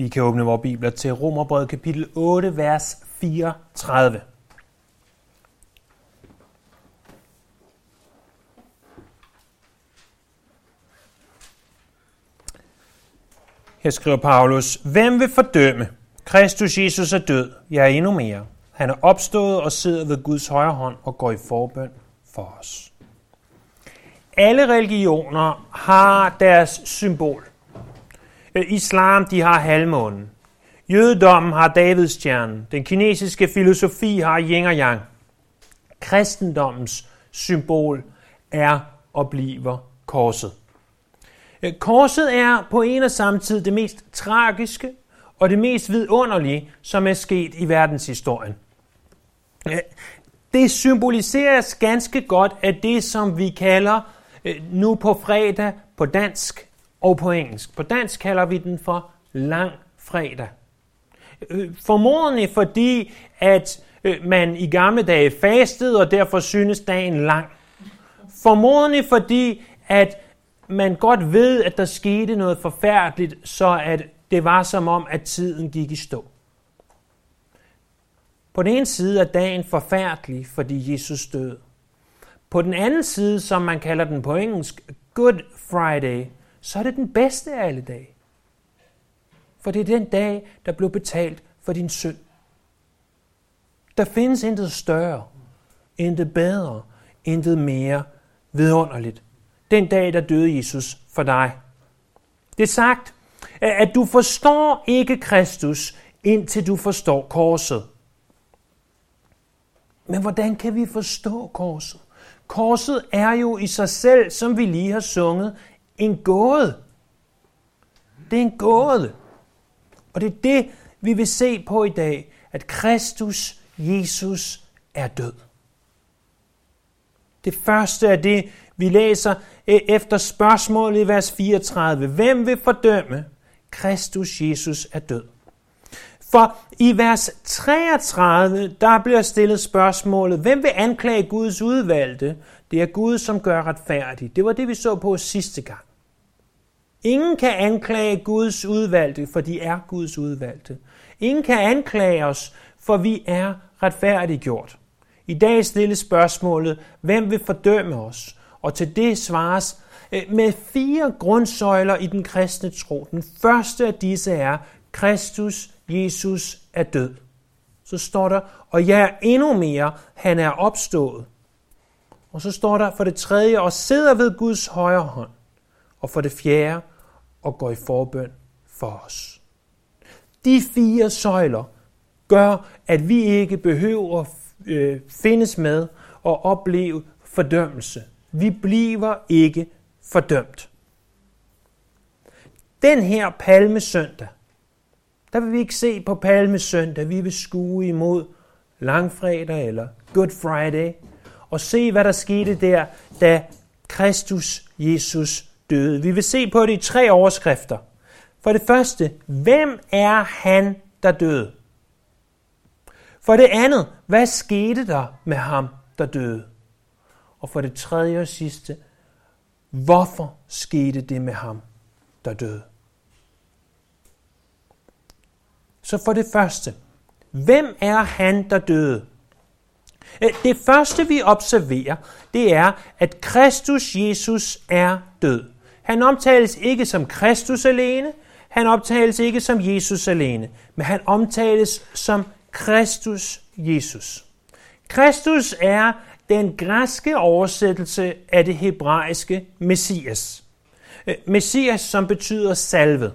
Vi kan åbne vores bibler til Romerbrevet kapitel 8, vers 34. Her skriver Paulus, Hvem vil fordømme? Kristus Jesus er død, jeg er endnu mere. Han er opstået og sidder ved Guds højre hånd og går i forbøn for os. Alle religioner har deres symbol. Øh, islam de har halvmånen. Jødedommen har Davidstjernen. Den kinesiske filosofi har yin og yang. Kristendommens symbol er og bliver korset. Øh, korset er på en og samme tid det mest tragiske og det mest vidunderlige, som er sket i verdenshistorien. Øh, det symboliseres ganske godt af det, som vi kalder nu på fredag på dansk og på engelsk. På dansk kalder vi den for lang fredag. Øh, formodentlig fordi, at øh, man i gamle dage fastede, og derfor synes dagen lang. Formodentlig fordi, at man godt ved, at der skete noget forfærdeligt, så at det var som om, at tiden gik i stå. På den ene side er dagen forfærdelig, fordi Jesus døde. På den anden side, som man kalder den på engelsk, Good Friday, så er det den bedste af alle dage. For det er den dag, der blev betalt for din synd. Der findes intet større, intet bedre, intet mere vidunderligt. Den dag, der døde Jesus for dig. Det er sagt, at du forstår ikke Kristus, indtil du forstår korset. Men hvordan kan vi forstå korset? Korset er jo i sig selv, som vi lige har sunget, en gåde. Det er en gåde. Og det er det, vi vil se på i dag, at Kristus, Jesus, er død. Det første er det, vi læser e, efter spørgsmålet i vers 34. Hvem vil fordømme? Kristus Jesus er død. For i vers 33, der bliver stillet spørgsmålet, hvem vil anklage Guds udvalgte? Det er Gud, som gør retfærdigt. Det var det, vi så på sidste gang. Ingen kan anklage Guds udvalgte, for de er Guds udvalgte. Ingen kan anklage os, for vi er retfærdiggjort. I dag stilles spørgsmålet, hvem vil fordømme os? Og til det svares øh, med fire grundsøjler i den kristne tro. Den første af disse er, Kristus Jesus er død. Så står der, og jeg er endnu mere, han er opstået. Og så står der for det tredje, og sidder ved Guds højre hånd. Og for det fjerde, og går i forbøn for os. De fire søjler gør, at vi ikke behøver øh, findes med og opleve fordømmelse. Vi bliver ikke fordømt. Den her palmesøndag, der vil vi ikke se på palmesøndag, vi vil skue imod langfredag eller Good Friday, og se, hvad der skete der, da Kristus Jesus døde. Vi vil se på det i tre overskrifter. For det første, hvem er han, der døde? For det andet, hvad skete der med ham, der døde? Og for det tredje og sidste, hvorfor skete det med ham, der døde? Så for det første, hvem er han, der døde? Øh, det første, vi observerer, det er, at Kristus Jesus er død. Han omtales ikke som Kristus alene, han omtales ikke som Jesus alene, men han omtales som Kristus Jesus. Kristus er den græske oversættelse af det hebraiske Messias. Øh, Messias, som betyder salvet.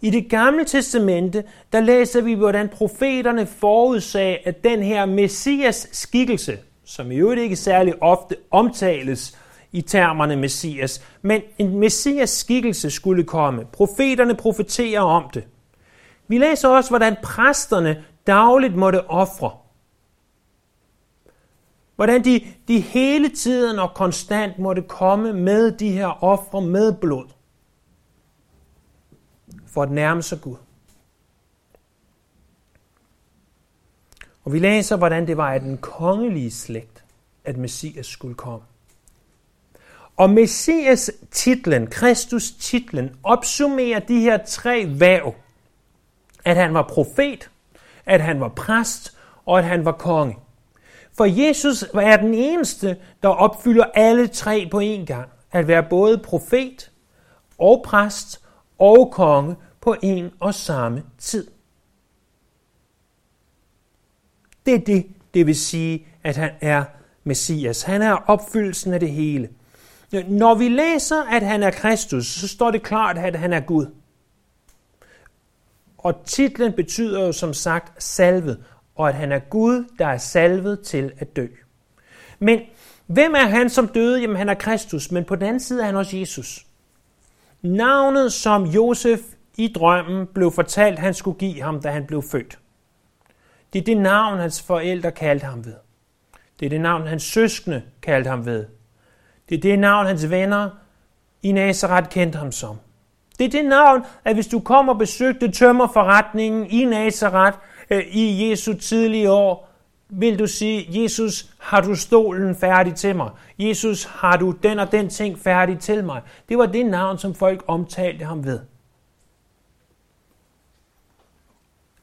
I det gamle testamente, der læser vi, hvordan profeterne forudsagde, at den her Messias skikkelse, som i øvrigt ikke særlig ofte omtales i termerne Messias, men en Messias skikkelse skulle komme. Profeterne profeterer om det. Vi læser også, hvordan præsterne dagligt måtte ofre. Hvordan de, de hele tiden og konstant måtte komme med de her ofre med blod for at nærme sig Gud. Og vi læser, hvordan det var af den kongelige slægt, at Messias skulle komme. Og Messias titlen, Kristus titlen, opsummerer de her tre væv. at han var profet, at han var præst og at han var konge. For Jesus er den eneste, der opfylder alle tre på én gang. At være både profet og præst og konge på en og samme tid. Det er det, det vil sige, at han er Messias. Han er opfyldelsen af det hele. Når vi læser, at han er Kristus, så står det klart, at han er Gud. Og titlen betyder jo som sagt salvet, og at han er Gud, der er salvet til at dø. Men hvem er han som døde? Jamen han er Kristus, men på den anden side er han også Jesus. Navnet, som Josef i drømmen blev fortalt, han skulle give ham, da han blev født. Det er det navn, hans forældre kaldte ham ved. Det er det navn, hans søskende kaldte ham ved. Det er det navn, hans venner i Nazareth kendte ham som. Det er det navn, at hvis du kom og besøgte tømmerforretningen i Nazareth øh, i Jesu tidlige år, vil du sige, Jesus, har du stolen færdig til mig? Jesus, har du den og den ting færdig til mig? Det var det navn, som folk omtalte ham ved.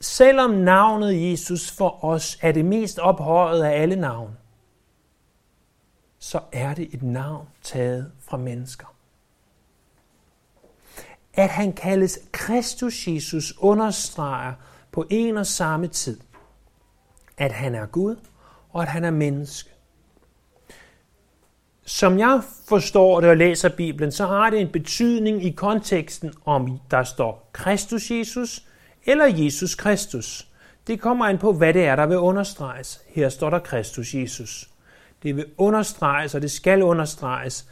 Selvom navnet Jesus for os er det mest ophøjet af alle navne, så er det et navn taget fra mennesker. At han kaldes Kristus Jesus understreger på en og samme tid, at han er Gud og at han er menneske. Som jeg forstår det og læser Bibelen, så har det en betydning i konteksten, om der står Kristus Jesus eller Jesus Kristus. Det kommer an på, hvad det er, der vil understreges. Her står der Kristus Jesus. Det vil understreges, og det skal understreges,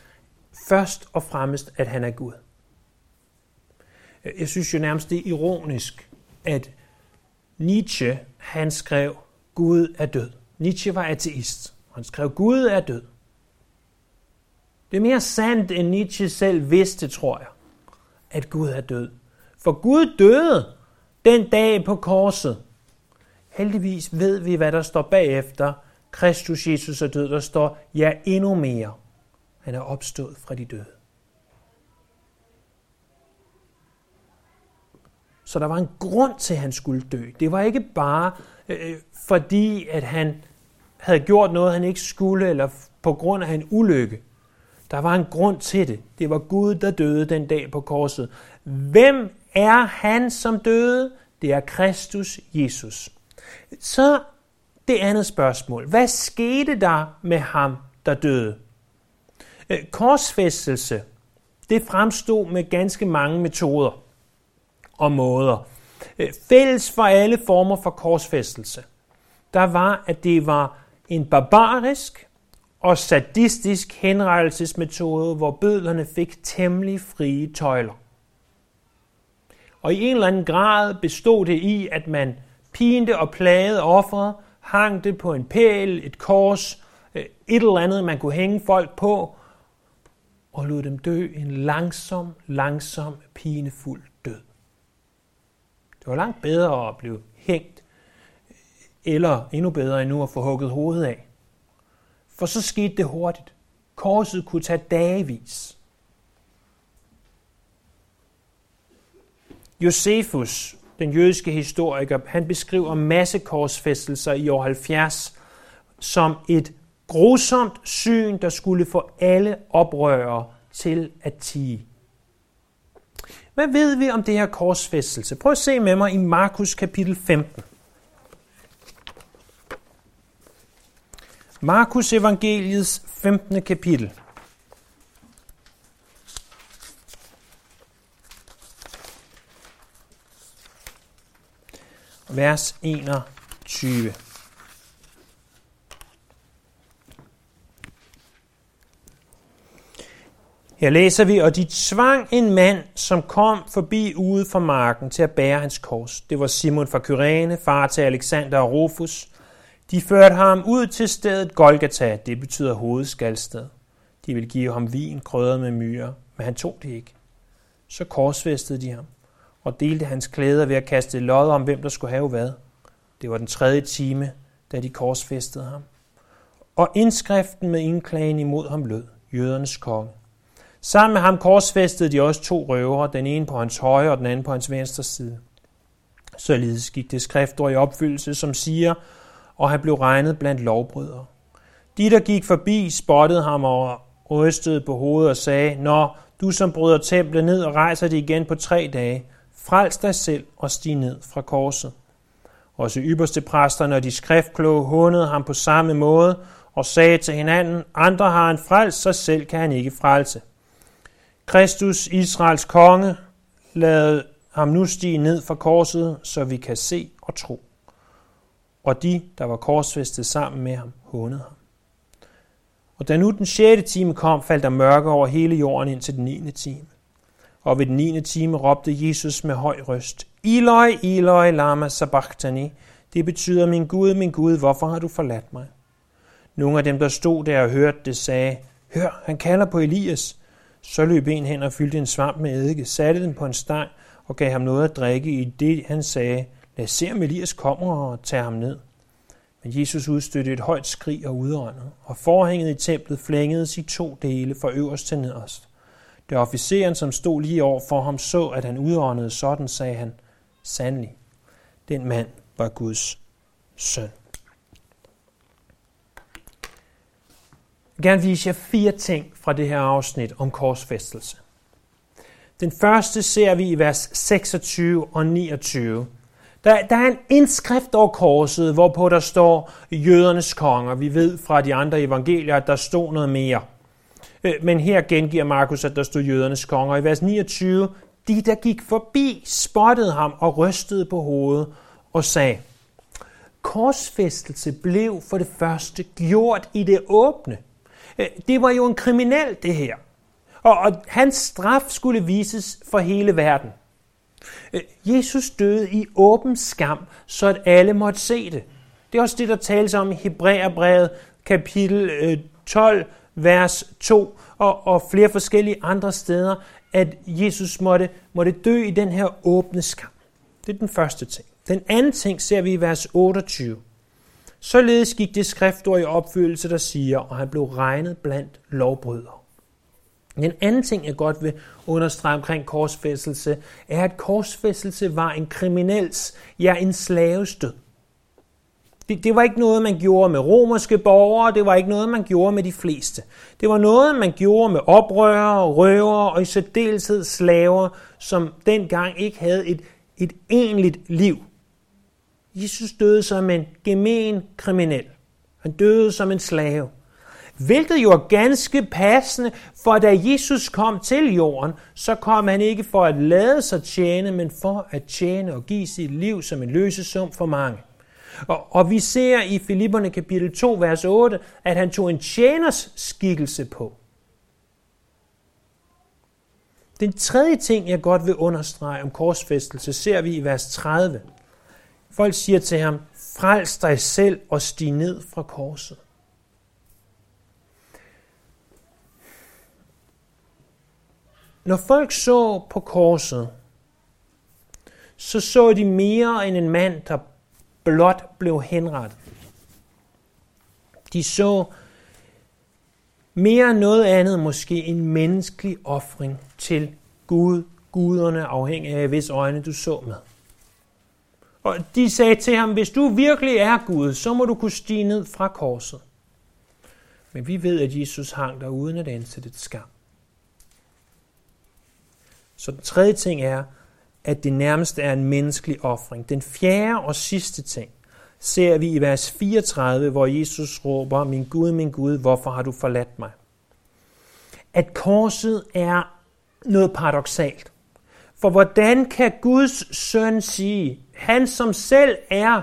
først og fremmest, at han er Gud. Jeg synes jo nærmest, det er ironisk, at Nietzsche, han skrev, Gud er død. Nietzsche var ateist. Han skrev, Gud er død. Det er mere sandt, end Nietzsche selv vidste, tror jeg, at Gud er død. For Gud døde den dag på korset. Heldigvis ved vi, hvad der står bagefter. Kristus Jesus er død. Der står, ja, endnu mere. Han er opstået fra de døde. Så der var en grund til, at han skulle dø. Det var ikke bare øh, fordi, at han havde gjort noget, han ikke skulle, eller på grund af en ulykke. Der var en grund til det. Det var Gud, der døde den dag på korset. Hvem er han, som døde? Det er Kristus Jesus. Så det andet spørgsmål. Hvad skete der med ham, der døde? Øh, korsfæstelse, det fremstod med ganske mange metoder og måder. Øh, fælles for alle former for korsfæstelse, der var, at det var en barbarisk og sadistisk henrettelsesmetode, hvor bødlerne fik temmelig frie tøjler. Og i en eller anden grad bestod det i, at man pinte og plagede offeret, hang det på en pæl, et kors, øh, et eller andet, man kunne hænge folk på, og lod dem dø en langsom, langsom, pinefuld død. Det var langt bedre at blive hængt, eller endnu bedre endnu at få hugget hovedet af. For så skete det hurtigt. Korset kunne tage dagevis. Josefus, den jødiske historiker, han beskriver massekorsfæstelser i år 70 som et grusomt syn, der skulle få alle oprørere til at tige. Hvad ved vi om det her korsfæstelse? Prøv at se med mig i Markus kapitel 15. Markus evangeliets 15. kapitel. Vers 21. Her læser vi, og de tvang en mand, som kom forbi ude fra marken til at bære hans kors. Det var Simon fra Kyrene, far til Alexander og Rufus. De førte ham ud til stedet Golgata, det betyder hovedskalsted. De ville give ham vin krydret med myrer, men han tog det ikke. Så korsfæstede de ham og delte hans klæder ved at kaste lod om, hvem der skulle have hvad. Det var den tredje time, da de korsfæstede ham. Og indskriften med indklagen imod ham lød, jødernes konge. Sammen med ham korsfæstede de også to røvere, den ene på hans højre og den anden på hans venstre side. Således gik det skriftord i opfyldelse, som siger, og han blev regnet blandt lovbrydere. De, der gik forbi, spottede ham og rystede på hovedet og sagde, Nå, du som bryder templet ned og rejser det igen på tre dage, frels dig selv og stig ned fra korset. Også ypperste præsterne og de skriftkloge hundede ham på samme måde og sagde til hinanden, andre har han frelst, så selv kan han ikke frelse. Kristus, Israels konge, lad ham nu stige ned fra korset, så vi kan se og tro. Og de, der var korsfæstet sammen med ham, hundede ham. Og da nu den sjette time kom, faldt der mørke over hele jorden ind til den 9. time. Og ved den 9. time råbte Jesus med høj røst, Eloi, Eloi, lama sabachthani. Det betyder, min Gud, min Gud, hvorfor har du forladt mig? Nogle af dem, der stod der og hørte det, sagde, Hør, han kalder på Elias. Så løb en hen og fyldte en svamp med eddike, satte den på en stang og gav ham noget at drikke i det, han sagde, lad os se, om Elias kommer og tager ham ned. Men Jesus udstødte et højt skrig og udåndede, og forhænget i templet flængedes i to dele fra øverst til nederst. Da officeren, som stod lige over for ham, så, at han udåndede sådan, sagde han, sandelig, den mand var Guds søn. Jeg vil gerne vise jer fire ting fra det her afsnit om korsfæstelse. Den første ser vi i vers 26 og 29. Der, der er en indskrift over korset, hvorpå der står jødernes konger. Vi ved fra de andre evangelier, at der stod noget mere. Øh, men her gengiver Markus, at der stod jødernes konger. I vers 29, de der gik forbi, spottede ham og rystede på hovedet og sagde, korsfæstelse blev for det første gjort i det åbne. Øh, det var jo en kriminel, det her. Og, og hans straf skulle vises for hele verden. Øh, Jesus døde i åben skam, så at alle måtte se det. Det er også det, der tales om i Hebræerbrevet kapitel 12, vers 2, og, og flere forskellige andre steder, at Jesus måtte, måtte dø i den her åbne skam. Det er den første ting. Den anden ting ser vi i vers 28. Således gik det skriftord i opfyldelse, der siger, og han blev regnet blandt lovbrydere. Den anden ting, jeg godt vil understrege omkring korsfæstelse, er, at korsfæstelse var en kriminels, ja en slaves død. Det, det var ikke noget, man gjorde med romerske borgere, det var ikke noget, man gjorde med de fleste. Det var noget, man gjorde med oprørere, røvere og i særdeleshed slaver, som dengang ikke havde et, et enligt liv. Jesus døde som en gemen kriminel. Han døde som en slave. Hvilket jo er ganske passende, for da Jesus kom til jorden, så kom han ikke for at lade sig tjene, men for at tjene og give sit liv som en løsesum for mange. Og, og vi ser i Filipperne kapitel 2, vers 8, at han tog en tjeners skikkelse på. Den tredje ting, jeg godt vil understrege om korsfæstelse, ser vi i vers 30. Folk siger til ham, frels dig selv og stig ned fra korset. Når folk så på korset, så så de mere end en mand, der blot blev henrettet. De så mere end noget andet måske en menneskelig offring til Gud, guderne, afhængig af hvis øjne du så med. Og de sagde til ham, hvis du virkelig er Gud, så må du kunne stige ned fra korset. Men vi ved, at Jesus hang der uden at ansætte et skam. Så den tredje ting er, at det nærmest er en menneskelig offring. Den fjerde og sidste ting ser vi i vers 34, hvor Jesus råber, min Gud, min Gud, hvorfor har du forladt mig? At korset er noget paradoxalt. For hvordan kan Guds søn sige, han som selv er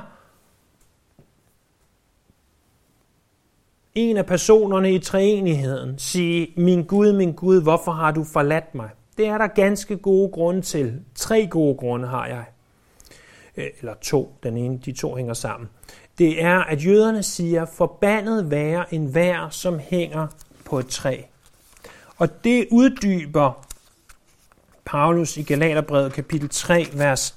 en af personerne i treenigheden, sige, min Gud, min Gud, hvorfor har du forladt mig? Det er der ganske gode grunde til. Tre gode grunde har jeg. Øh, eller to. Den ene, de to hænger sammen. Det er, at jøderne siger, forbandet være en vær, som hænger på et træ. Og det uddyber Paulus i Galaterbrevet kapitel 3, vers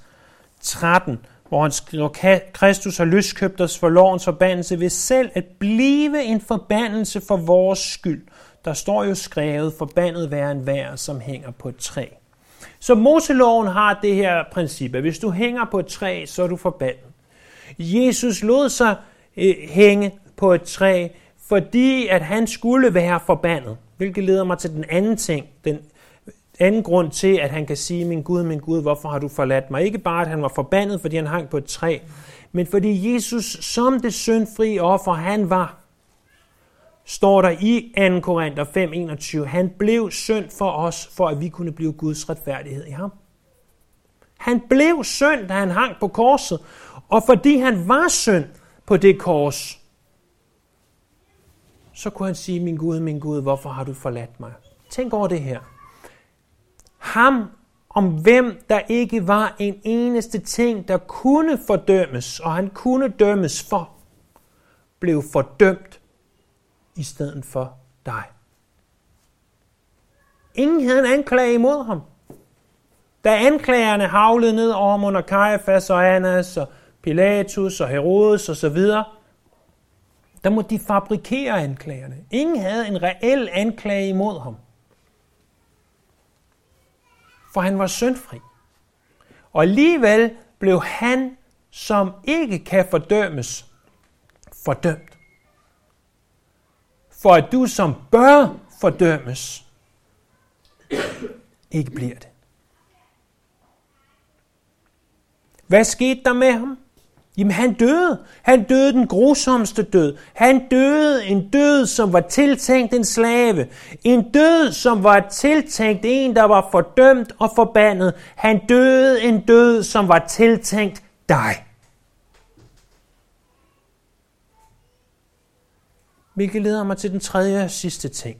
13, hvor han skriver, Kristus har løskøbt os for lovens forbandelse ved selv at blive en forbandelse for vores skyld. Der står jo skrevet, forbandet være en vær, som hænger på et træ. Så Moseloven har det her princip, at hvis du hænger på et træ, så er du forbandet. Jesus lod sig øh, hænge på et træ, fordi at han skulle være forbandet. Hvilket leder mig til den anden ting, den anden grund til, at han kan sige, min Gud, min Gud, hvorfor har du forladt mig? Ikke bare, at han var forbandet, fordi han hang på et træ, men fordi Jesus som det syndfri offer, han var, står der i 2. Korinther 5:21, han blev synd for os, for at vi kunne blive Guds retfærdighed i ham. Han blev synd, da han hang på korset, og fordi han var synd på det kors, så kunne han sige, min Gud, min Gud, hvorfor har du forladt mig? Tænk over det her. Ham, om hvem der ikke var en eneste ting, der kunne fordømmes, og han kunne dømmes for, blev fordømt i stedet for dig. Ingen havde en anklage imod ham. Da anklagerne havlede ned over ham under Kajafas og Annas og Pilatus og Herodes og så videre, der måtte de fabrikere anklagerne. Ingen havde en reel anklage imod ham. For han var syndfri. Og alligevel blev han, som ikke kan fordømmes, fordømt. For at du, som bør fordømmes, ikke bliver det. Hvad skete der med ham? Jamen han døde. Han døde den grusomste død. Han døde en død, som var tiltænkt en slave. En død, som var tiltænkt en, der var fordømt og forbandet. Han døde en død, som var tiltænkt dig. Hvilket leder mig til den tredje og sidste ting.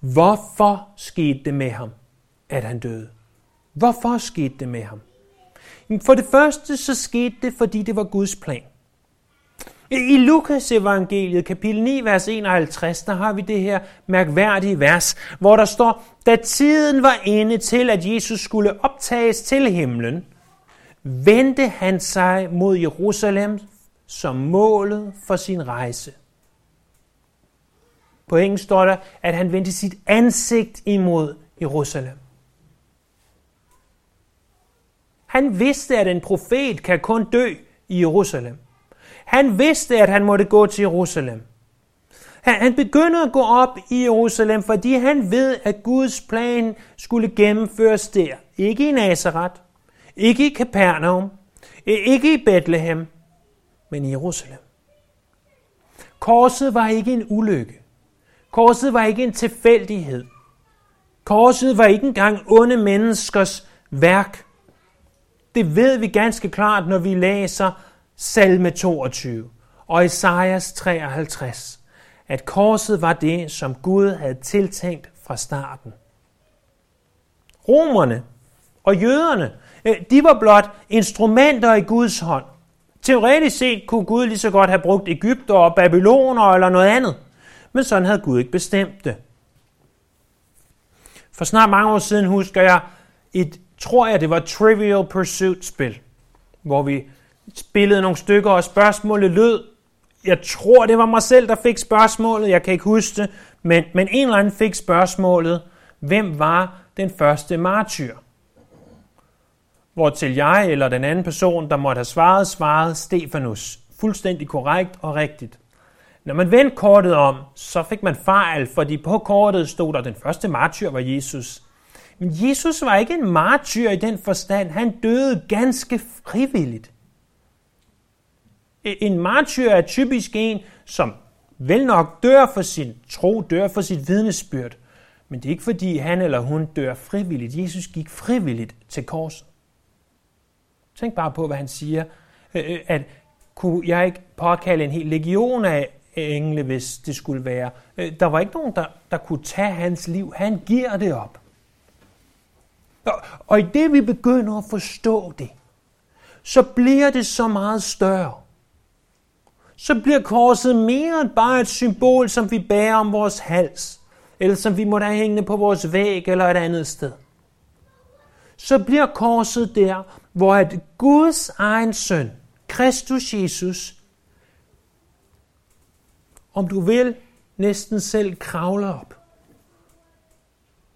Hvorfor skete det med ham, at han døde? Hvorfor skete det med ham? For det første så skete det, fordi det var Guds plan. I Lukas evangeliet, kapitel 9, vers 51, der har vi det her mærkværdige vers, hvor der står, da tiden var inde til, at Jesus skulle optages til himlen, vendte han sig mod Jerusalem som målet for sin rejse. På engelsk står der, at han vendte sit ansigt imod Jerusalem. Han vidste, at en profet kan kun dø i Jerusalem. Han vidste, at han måtte gå til Jerusalem. Han begynder at gå op i Jerusalem, fordi han ved, at Guds plan skulle gennemføres der. Ikke i Nazareth, ikke i Capernaum, ikke i Bethlehem, men i Jerusalem. Korset var ikke en ulykke. Korset var ikke en tilfældighed. Korset var ikke engang onde menneskers værk. Det ved vi ganske klart, når vi læser salme 22 og Esajas 53, at korset var det, som Gud havde tiltænkt fra starten. Romerne og jøderne, øh, de var blot instrumenter i Guds hånd. Teoretisk set kunne Gud lige så godt have brugt Ægypter og Babyloner eller noget andet, men sådan havde Gud ikke bestemt det. For snart mange år siden husker jeg et tror jeg, det var Trivial Pursuit-spil, hvor vi spillede nogle stykker, og spørgsmålet lød, jeg tror, det var mig selv, der fik spørgsmålet, jeg kan ikke huske det, men, men en eller anden fik spørgsmålet, hvem var den første martyr? Hvortil jeg eller den anden person, der måtte have svaret, svarede Stefanus. Fuldstændig korrekt og rigtigt. Når man vendte kortet om, så fik man fejl, fordi på kortet stod der, at den første martyr var Jesus. Men Jesus var ikke en martyr i den forstand. Han døde ganske frivilligt. En martyr er typisk en, som vel nok dør for sin tro, dør for sit vidnesbyrd. Men det er ikke fordi han eller hun dør frivilligt. Jesus gik frivilligt til korset. Tænk bare på, hvad han siger. Øh, øh, at kunne jeg ikke påkalde en hel legion af engle, hvis det skulle være. Øh, der var ikke nogen, der, der kunne tage hans liv. Han giver det op. Og, og i det vi begynder at forstå det, så bliver det så meget større. Så bliver korset mere end bare et symbol, som vi bærer om vores hals, eller som vi må have hængende på vores væg eller et andet sted. Så bliver korset der, hvor at Guds egen søn, Kristus Jesus, om du vil, næsten selv kravler op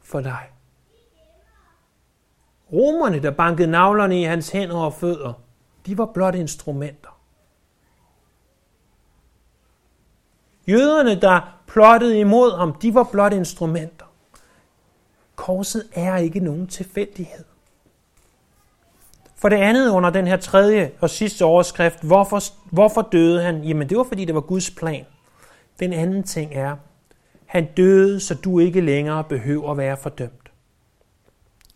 for dig. Romerne, der bankede navlerne i hans hænder og fødder, de var blot instrumenter. Jøderne, der plottede imod ham, de var blot instrumenter. Korset er ikke nogen tilfældighed. For det andet under den her tredje og sidste overskrift, hvorfor, hvorfor døde han? Jamen det var fordi det var Guds plan. Den anden ting er, han døde, så du ikke længere behøver at være fordømt.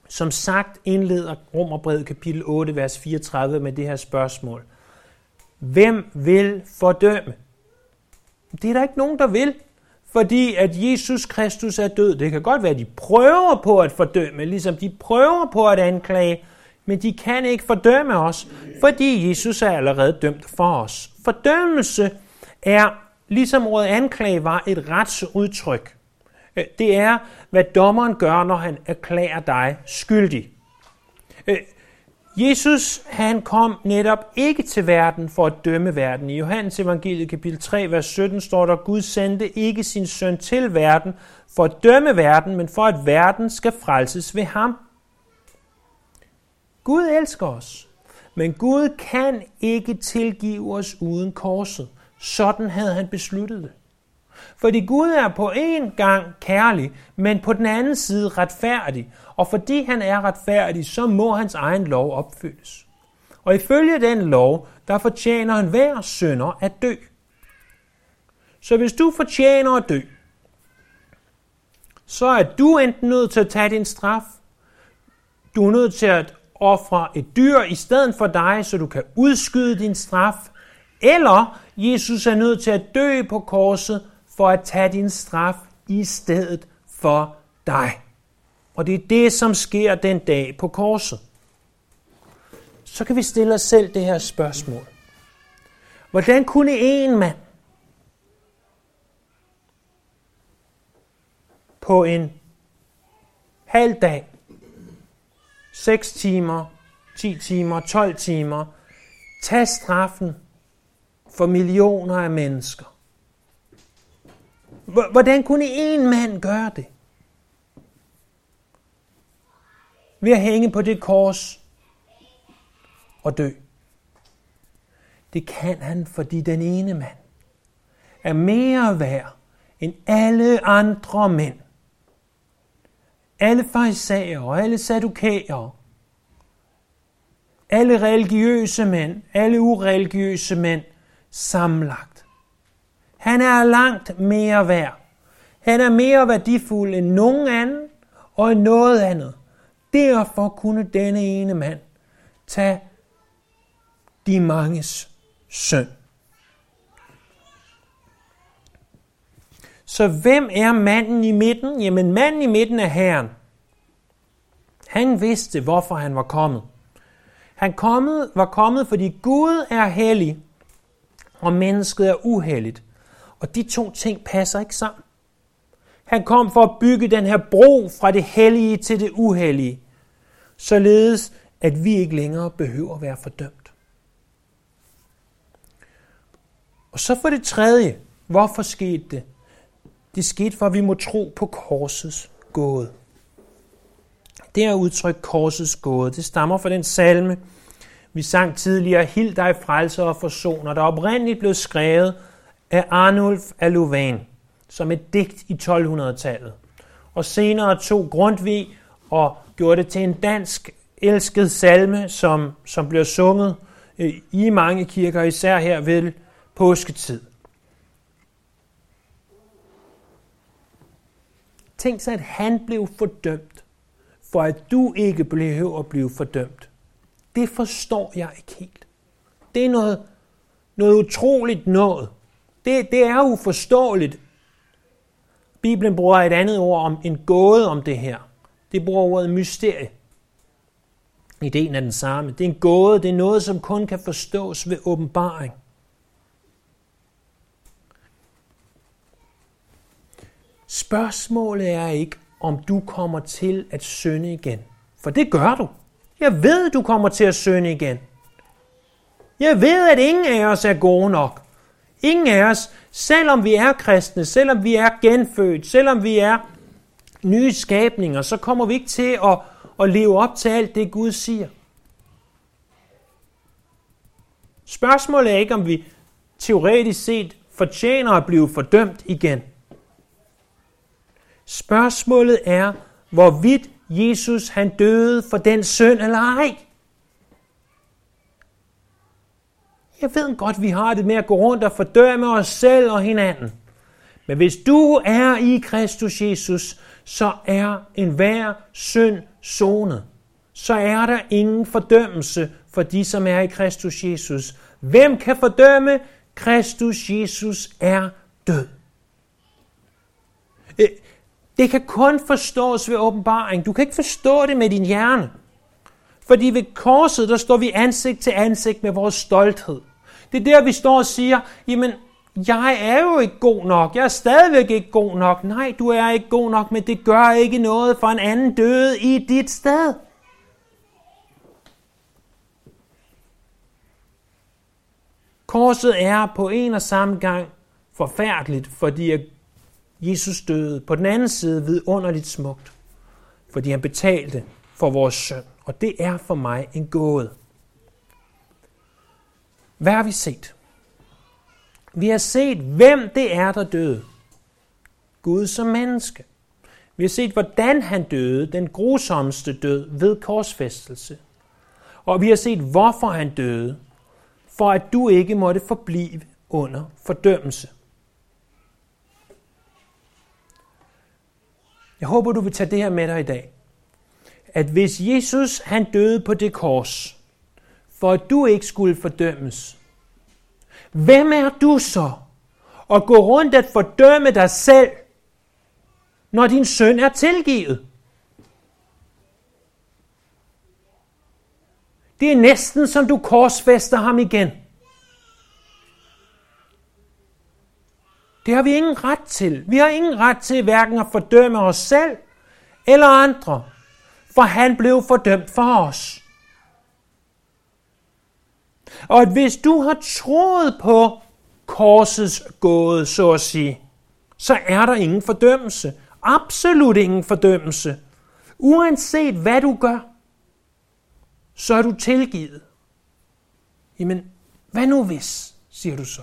Som sagt indleder Romerbrevet kapitel 8, vers 34 med det her spørgsmål. Hvem vil fordømme? Det er der ikke nogen, der vil, fordi at Jesus Kristus er død. Det kan godt være, at de prøver på at fordømme, ligesom de prøver på at anklage, men de kan ikke fordømme os, fordi Jesus er allerede dømt for os. Fordømmelse er, ligesom ordet anklage var, et retsudtryk. Øh, det er, hvad dommeren gør, når han erklærer dig skyldig. Øh, Jesus, han kom netop ikke til verden for at dømme verden. I Johannes evangeliet kapitel 3, vers 17 står der, Gud sendte ikke sin søn til verden for at dømme verden, men for at verden skal frelses ved ham. Gud elsker os, men Gud kan ikke tilgive os uden korset. Sådan havde han besluttet det. Fordi Gud er på en gang kærlig, men på den anden side retfærdig. Og fordi han er retfærdig, så må hans egen lov opfyldes. Og ifølge den lov, der fortjener han hver sønder at dø. Så hvis du fortjener at dø, så er du enten nødt til at tage din straf, du er nødt til at ofre et dyr i stedet for dig, så du kan udskyde din straf, eller Jesus er nødt til at dø på korset for at tage din straf i stedet for dig. Og det er det, som sker den dag på korset. Så kan vi stille os selv det her spørgsmål. Hvordan kunne en mand på en halv dag 6 timer, 10 timer, 12 timer, tage straffen for millioner af mennesker. Hvordan kunne en mand gøre det? Ved at hænge på det kors og dø. Det kan han, fordi den ene mand er mere værd end alle andre mænd alle farisager og alle sadukæer, alle religiøse mænd, alle ureligiøse mænd sammenlagt. Han er langt mere værd. Han er mere værdifuld end nogen anden og end noget andet. Derfor kunne denne ene mand tage de manges søn. Så hvem er manden i midten? Jamen manden i midten er Herren. Han vidste, hvorfor han var kommet. Han kommet, var kommet, fordi Gud er hellig, og mennesket er uhelligt. Og de to ting passer ikke sammen. Han kom for at bygge den her bro fra det hellige til det uhellige, således at vi ikke længere behøver at være fordømt. Og så for det tredje, hvorfor skete det? Det skete for, at vi må tro på korsets gåde. Det er udtryk korsets gåde. Det stammer fra den salme, vi sang tidligere, Hild dig frelser og forsoner, der oprindeligt blev skrevet af Arnulf af Louvain, som et digt i 1200-tallet. Og senere tog Grundtvig og gjorde det til en dansk elsket salme, som, som blev sunget øh, i mange kirker, især her ved påsketid. Tænk sig, at han blev fordømt, for at du ikke behøver at blive fordømt. Det forstår jeg ikke helt. Det er noget, noget utroligt noget. Det, det er uforståeligt. Bibelen bruger et andet ord om en gåde om det her. Det bruger ordet mysterie. Ideen er den samme. Det er en gåde, det er noget, som kun kan forstås ved åbenbaring. Spørgsmålet er ikke, om du kommer til at synde igen. For det gør du. Jeg ved, du kommer til at synde igen. Jeg ved, at ingen af os er gode nok. Ingen af os, selvom vi er kristne, selvom vi er genfødt, selvom vi er nye skabninger, så kommer vi ikke til at, at leve op til alt det, Gud siger. Spørgsmålet er ikke, om vi teoretisk set fortjener at blive fordømt igen. Spørgsmålet er, hvorvidt Jesus han døde for den synd eller ej. Jeg ved godt, vi har det med at gå rundt og fordømme os selv og hinanden. Men hvis du er i Kristus Jesus, så er enhver synd sonet. Så er der ingen fordømmelse for de, som er i Kristus Jesus. Hvem kan fordømme? Kristus Jesus er død. Øh, det kan kun forstås ved åbenbaring. Du kan ikke forstå det med din hjerne. Fordi ved korset, der står vi ansigt til ansigt med vores stolthed. Det er der, vi står og siger, jamen, jeg er jo ikke god nok. Jeg er stadigvæk ikke god nok. Nej, du er ikke god nok, men det gør ikke noget for en anden døde i dit sted. Korset er på en og samme gang forfærdeligt, fordi Jesus døde. På den anden side vidunderligt smukt, fordi han betalte for vores søn. Og det er for mig en gåde. Hvad har vi set? Vi har set, hvem det er, der døde. Gud som menneske. Vi har set, hvordan han døde, den grusomste død ved korsfæstelse. Og vi har set, hvorfor han døde, for at du ikke måtte forblive under fordømmelse. Jeg håber, du vil tage det her med dig i dag. At hvis Jesus han døde på det kors, for at du ikke skulle fordømmes, hvem er du så at gå rundt at fordømme dig selv, når din søn er tilgivet? Det er næsten som du korsfester ham igen. Det har vi ingen ret til. Vi har ingen ret til hverken at fordømme os selv eller andre, for han blev fordømt for os. Og at hvis du har troet på korsets gåde, så at sige, så er der ingen fordømmelse. Absolut ingen fordømmelse. Uanset hvad du gør, så er du tilgivet. Jamen, hvad nu hvis, siger du så?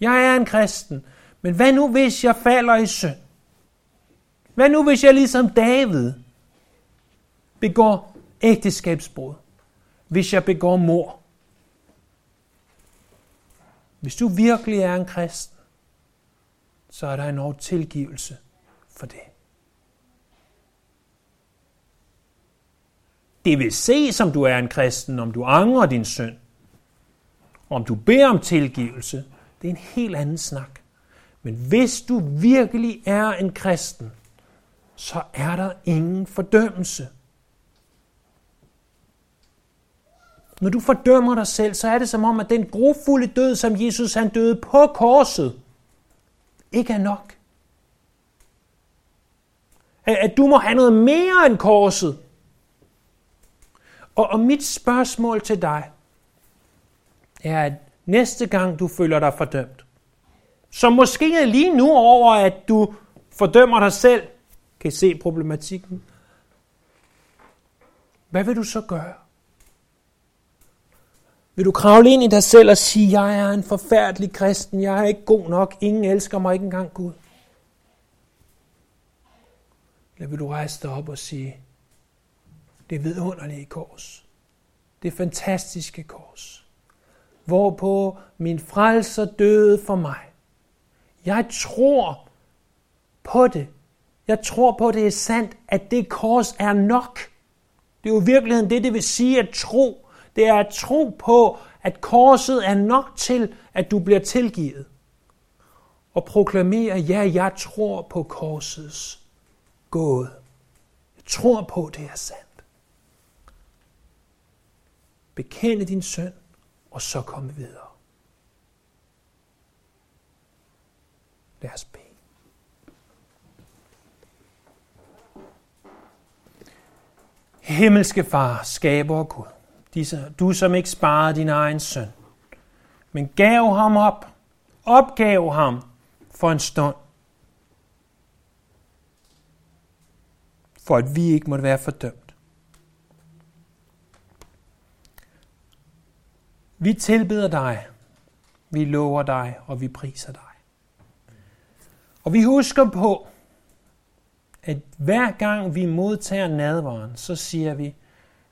Jeg er en kristen, men hvad nu hvis jeg falder i synd? Hvad nu hvis jeg ligesom David begår ægteskabsbrud? Hvis jeg begår mor? Hvis du virkelig er en kristen, så er der en tilgivelse for det. Det vil se, som du er en kristen, om du angrer din synd. Om du beder om tilgivelse, det er en helt anden snak. Men hvis du virkelig er en kristen, så er der ingen fordømmelse. Når du fordømmer dig selv, så er det som om, at den grofulde død, som Jesus han døde på korset, ikke er nok. At du må have noget mere end korset. Og, og mit spørgsmål til dig er, at næste gang du føler dig fordømt, som måske er lige nu over, at du fordømmer dig selv, kan se problematikken. Hvad vil du så gøre? Vil du kravle ind i dig selv og sige, jeg er en forfærdelig kristen, jeg er ikke god nok, ingen elsker mig ikke engang Gud? Eller vil du rejse dig op og sige, det vidunderlige kors, det fantastiske kors, hvorpå min frelser døde for mig. Jeg tror på det. Jeg tror på, det er sandt, at det kors er nok. Det er jo i virkeligheden det, det vil sige at tro. Det er at tro på, at korset er nok til, at du bliver tilgivet. Og proklamere, ja, jeg tror på korsets gåde. Jeg tror på, det er sandt. Bekende din søn, og så komme videre. Lad os bede. Himmelske Far, skaber og Gud, disse, du som ikke sparede din egen søn, men gav ham op, opgav ham for en stund, for at vi ikke måtte være fordømt. Vi tilbeder dig, vi lover dig, og vi priser dig. Og vi husker på, at hver gang vi modtager nadvaren, så siger vi,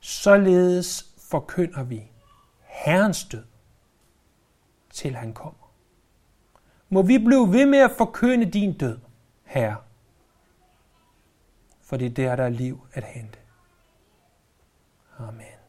således forkynder vi Herrens død, til han kommer. Må vi blive ved med at forkynde din død, Herre, for det er der, der er liv at hente. Amen.